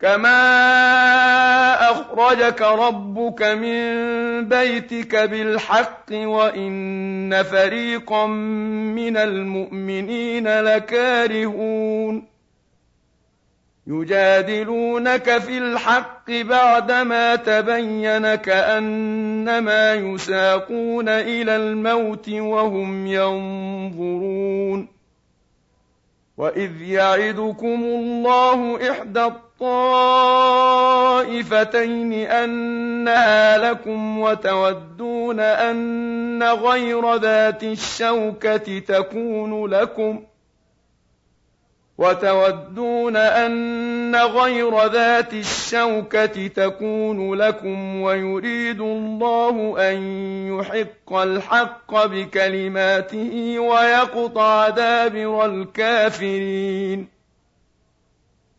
كما أخرجك ربك من بيتك بالحق وإن فريقا من المؤمنين لكارهون يجادلونك في الحق بعدما تبين كأنما يساقون إلى الموت وهم ينظرون وإذ يعدكم الله إحدى الطائفتين أنها لكم وتودون أن غير ذات الشوكة تكون لكم ۖ وتودون أن غير ذات الشوكة تكون لكم ويريد الله أن يحق الحق بكلماته ويقطع دابر الكافرين.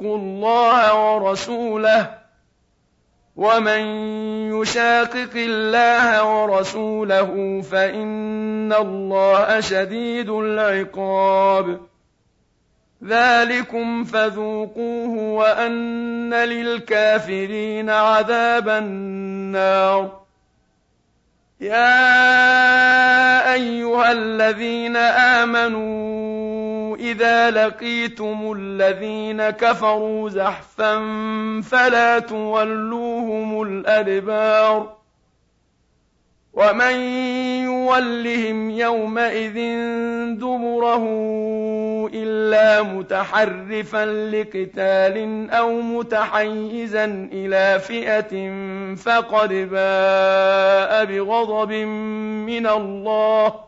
الله ورسوله ومن يشاقق الله ورسوله فإن الله شديد العقاب. ذلكم فذوقوه وأن للكافرين عذاب النار. يا أيها الذين آمنوا إذا لقيتم الذين كفروا زحفا فلا تولوهم الأدبار ومن يولهم يومئذ دبره إلا متحرفا لقتال أو متحيزا إلى فئة فقد باء بغضب من الله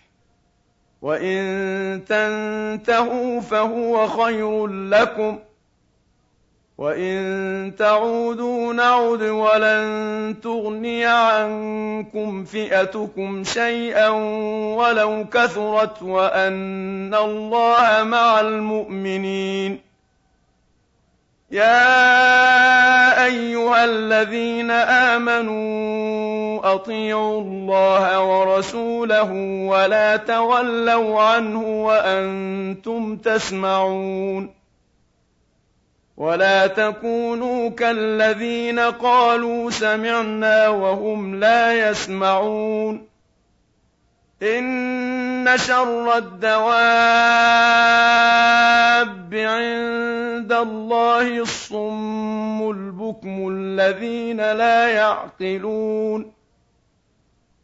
وإن تنتهوا فهو خير لكم. وإن تعودوا نعد ولن تغني عنكم فئتكم شيئا ولو كثرت وأن الله مع المؤمنين. يا أيها الذين آمنوا أطيعوا الله ورسوله ولا تولوا عنه وأنتم تسمعون ولا تكونوا كالذين قالوا سمعنا وهم لا يسمعون إن شر الدواب عند الله الصم البكم الذين لا يعقلون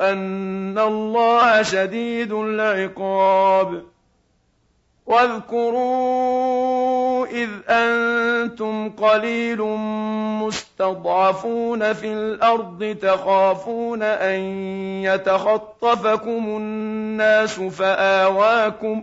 أن الله شديد العقاب. واذكروا إذ أنتم قليل مستضعفون في الأرض تخافون أن يتخطفكم الناس فآواكم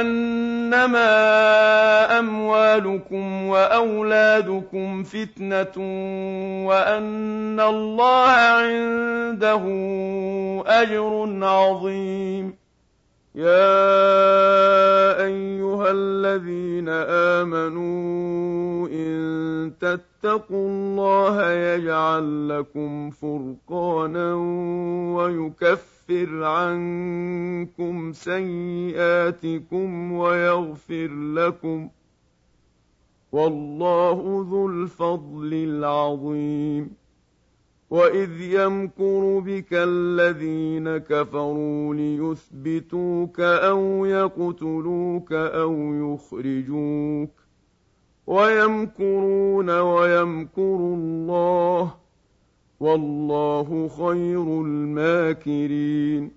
أنما أموالكم وأولادكم فتنة وأن الله عنده أجر عظيم. يا أيها الذين آمنوا إن تتقوا الله يجعل لكم فرقانا ويكفر يكفر عنكم سيئاتكم ويغفر لكم والله ذو الفضل العظيم. وإذ يمكر بك الذين كفروا ليثبتوك أو يقتلوك أو يخرجوك. ويمكرون ويمكر الله والله خير الماكرين.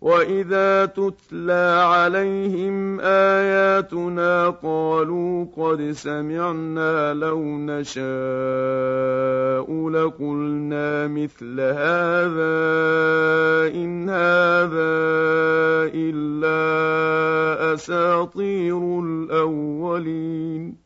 وإذا تتلى عليهم آياتنا قالوا قد سمعنا لو نشاء لقلنا مثل هذا إن هذا إلا أساطير الأولين.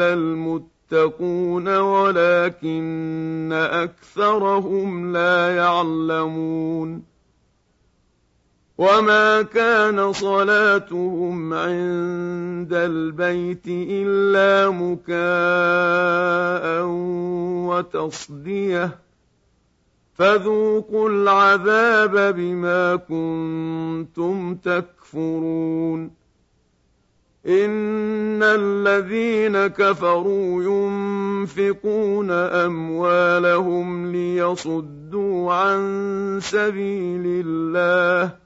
إلا المتقون ولكن أكثرهم لا يعلمون وما كان صلاتهم عند البيت إلا مكاء وتصديه فذوقوا العذاب بما كنتم تكفرون إن الذين كفروا ينفقون أموالهم ليصدوا عن سبيل الله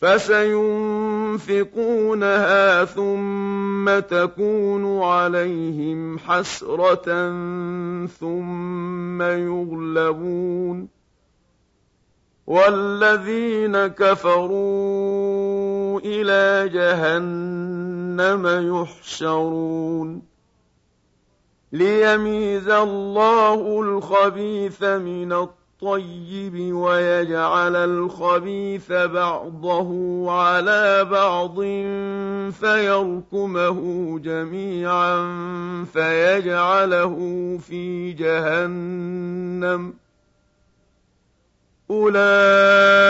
فسينفقونها ثم تكون عليهم حسرة ثم يغلبون والذين كفروا إلى جهنم يحشرون. ليميز الله الخبيث من الطيب ويجعل الخبيث بعضه على بعض فيركمه جميعا فيجعله في جهنم ۖ. أولئك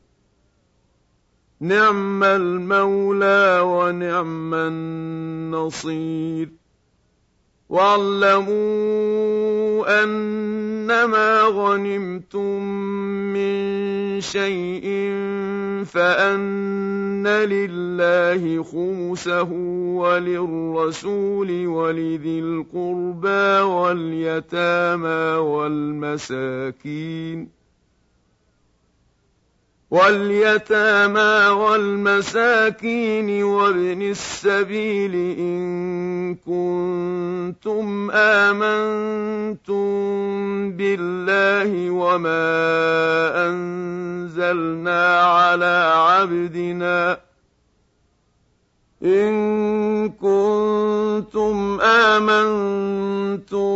نعم المولى ونعم النصير. واعلموا أنما غنمتم من شيء فأن لله خمسه وللرسول ولذي القربى واليتامى والمساكين. واليتامى والمساكين وابن السبيل إن كنتم آمنتم بالله وما أنزلنا على عبدنا إن كنتم آمنتم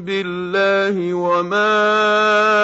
بالله وما أنزلنا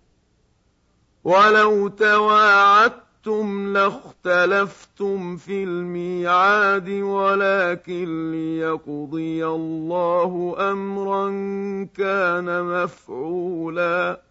ولو تواعدتم لاختلفتم في الميعاد ولكن ليقضي الله أمرا كان مفعولا.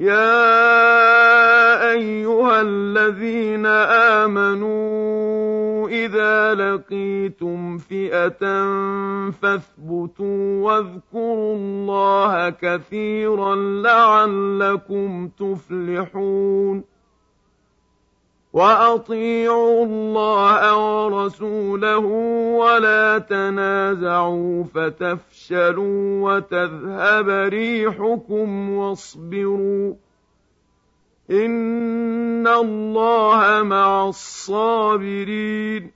يا ايها الذين امنوا اذا لقيتم فئه فاثبتوا واذكروا الله كثيرا لعلكم تفلحون واطيعوا الله ورسوله ولا تنازعوا فتفشلوا وتذهب ريحكم واصبروا ان الله مع الصابرين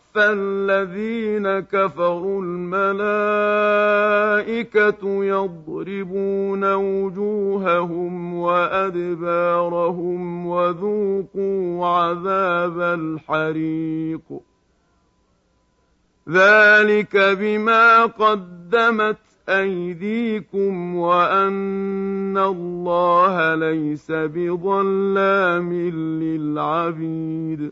فالذين كفروا الملائكة يضربون وجوههم وأدبارهم وذوقوا عذاب الحريق. ذلك بما قدمت أيديكم وأن الله ليس بظلام للعبيد.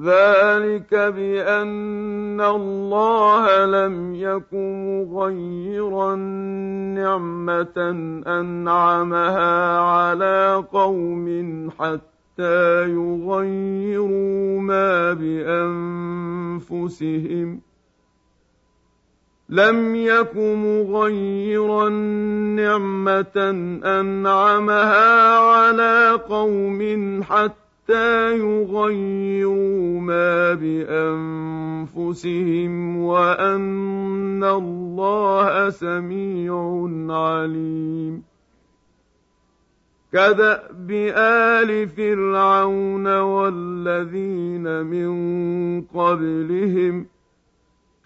ذلك بأن الله لم يكن مغيرا نعمة أنعمها على قوم حتى يغيروا ما بأنفسهم. لم يك مغيرا نعمة أنعمها على قوم حتى يغيروا ما بأنفسهم وأن الله سميع عليم كداب ال فرعون والذين من قبلهم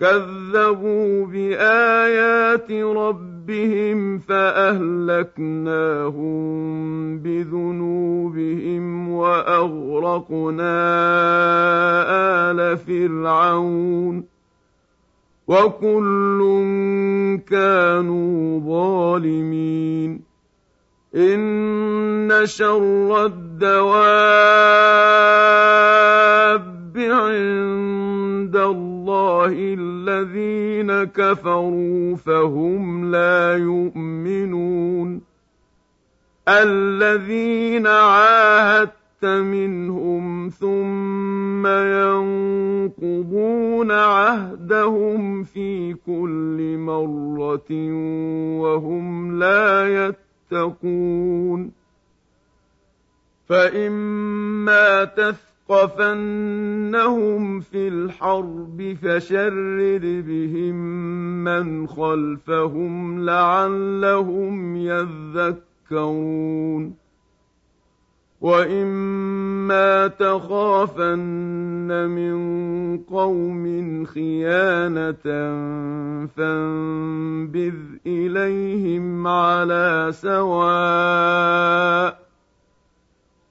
كذبوا بآيات ربهم فأهلكناهم بذنوبهم وأغرقنا آل فرعون وكل كانوا ظالمين إن شر الدواب عند الله الذين كفروا فهم لا يؤمنون. الذين عاهدت منهم ثم ينقضون عهدهم في كل مرة وهم لا يتقون. فإما تثقفنهم في الحرب فشرد بهم من خلفهم لعلهم يذكرون. وإما تخافن من قوم خيانة فانبذ إليهم على سواء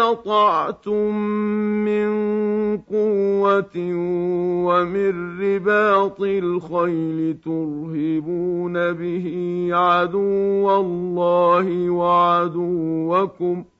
استطعتم من قوة ومن رباط الخيل ترهبون به عدو الله وعدوكم ۖ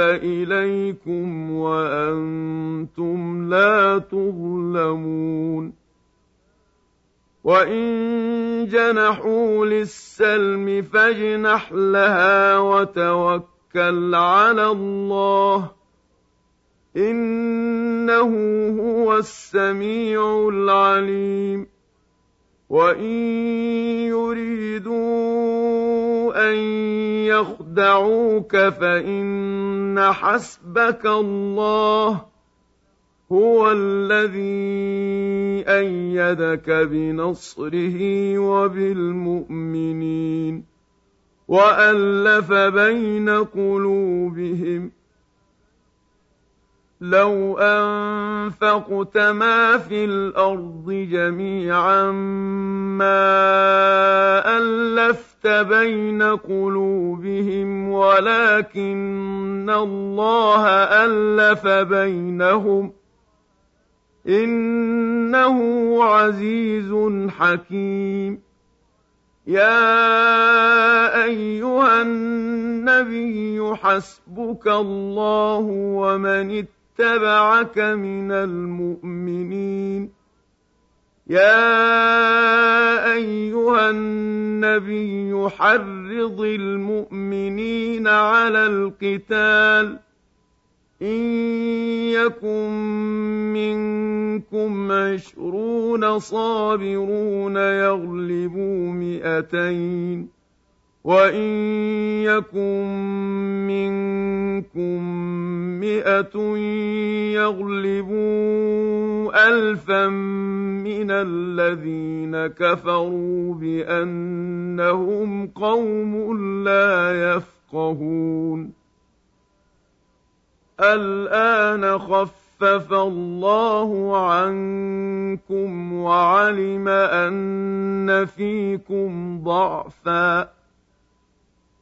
إليكم وأنتم لا تظلمون وإن جنحوا للسلم فاجنح لها وتوكل على الله إنه هو السميع العليم وإن يريدوا أن يخدعوك فإن حسبك الله هو الذي أيدك بنصره وبالمؤمنين وألف بين قلوبهم لو أنفقت ما في الأرض جميعا ما ألفت بين قلوبهم ولكن الله ألف بينهم. إنه عزيز حكيم. يا أيها النبي حسبك الله ومن اتبعك من المؤمنين. يا أيها النبي حرض المؤمنين على القتال إن يكن منكم عشرون صابرون يغلبوا مئتين وَإِن يَكُن مِّنكُم مِّائَةٌ يَغْلِبُوا أَلْفًا مِّنَ الَّذِينَ كَفَرُوا بِأَنَّهُمْ قَوْمٌ لَّا يَفْقَهُونَ. الْآنَ خَفَّفَ اللَّهُ عَنكُمْ وَعَلِمَ أَنَّ فِيكُمْ ضَعْفًا.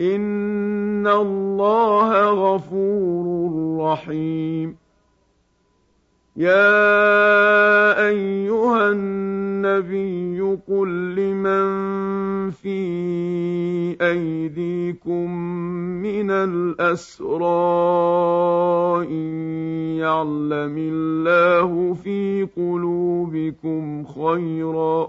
إِنَّ اللَّهَ غَفُورٌ رَّحِيمٌ يَا أَيُّهَا النَّبِيُّ قُل لِّمَن فِي أَيْدِيكُم مِّنَ الْأَسْرَىٰ إِن يَعْلَمِ اللَّهُ فِي قُلُوبِكُمْ خَيْرًا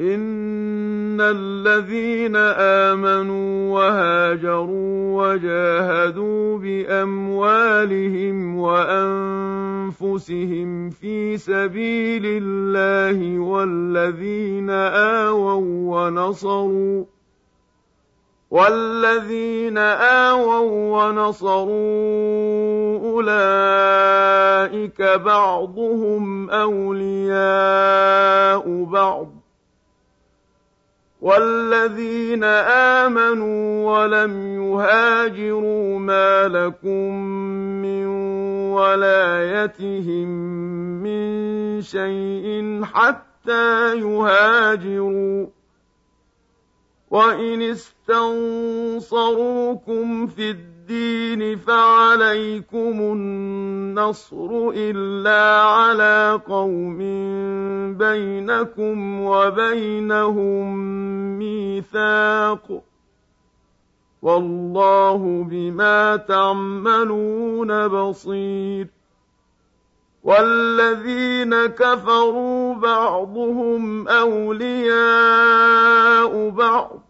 إِنَّ الَّذِينَ آمَنُوا وَهَاجَرُوا وَجَاهَدُوا بِأَمْوَالِهِمْ وَأَنفُسِهِمْ فِي سَبِيلِ اللَّهِ وَالَّذِينَ آوَوا وَّنَصَرُوا وَالَّذِينَ آوَوا وَّنَصَرُوا أُولَٰئِكَ بَعْضُهُمْ أَوْلِيَاءُ بَعْضٍ وَالَّذِينَ آمَنُوا وَلَمْ يُهَاجِرُوا مَا لَكُم مِّن وَلَايَتِهِم مِّن شَيْءٍ حَتَّىٰ يُهَاجِرُوا ۚ وَإِنِ اسْتَنصَرُوكُمْ فِي الدِّينِ فَعَلَيْكُمُ النَّصْرُ إِلَّا عَلَىٰ قَوْمٍ بَيْنَكُمْ وَبَيْنَهُم مِّيثَاقٌ ۗ وَاللَّهُ بِمَا تَعْمَلُونَ بَصِيرٌ وَالَّذِينَ كَفَرُوا بَعْضُهُمْ أَوْلِيَاءُ بَعْضٍ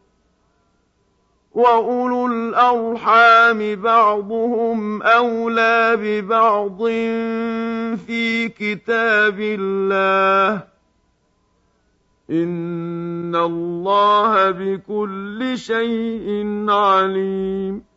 وأولو الأرحام بعضهم أولى ببعض في كتاب الله إن الله بكل شيء عليم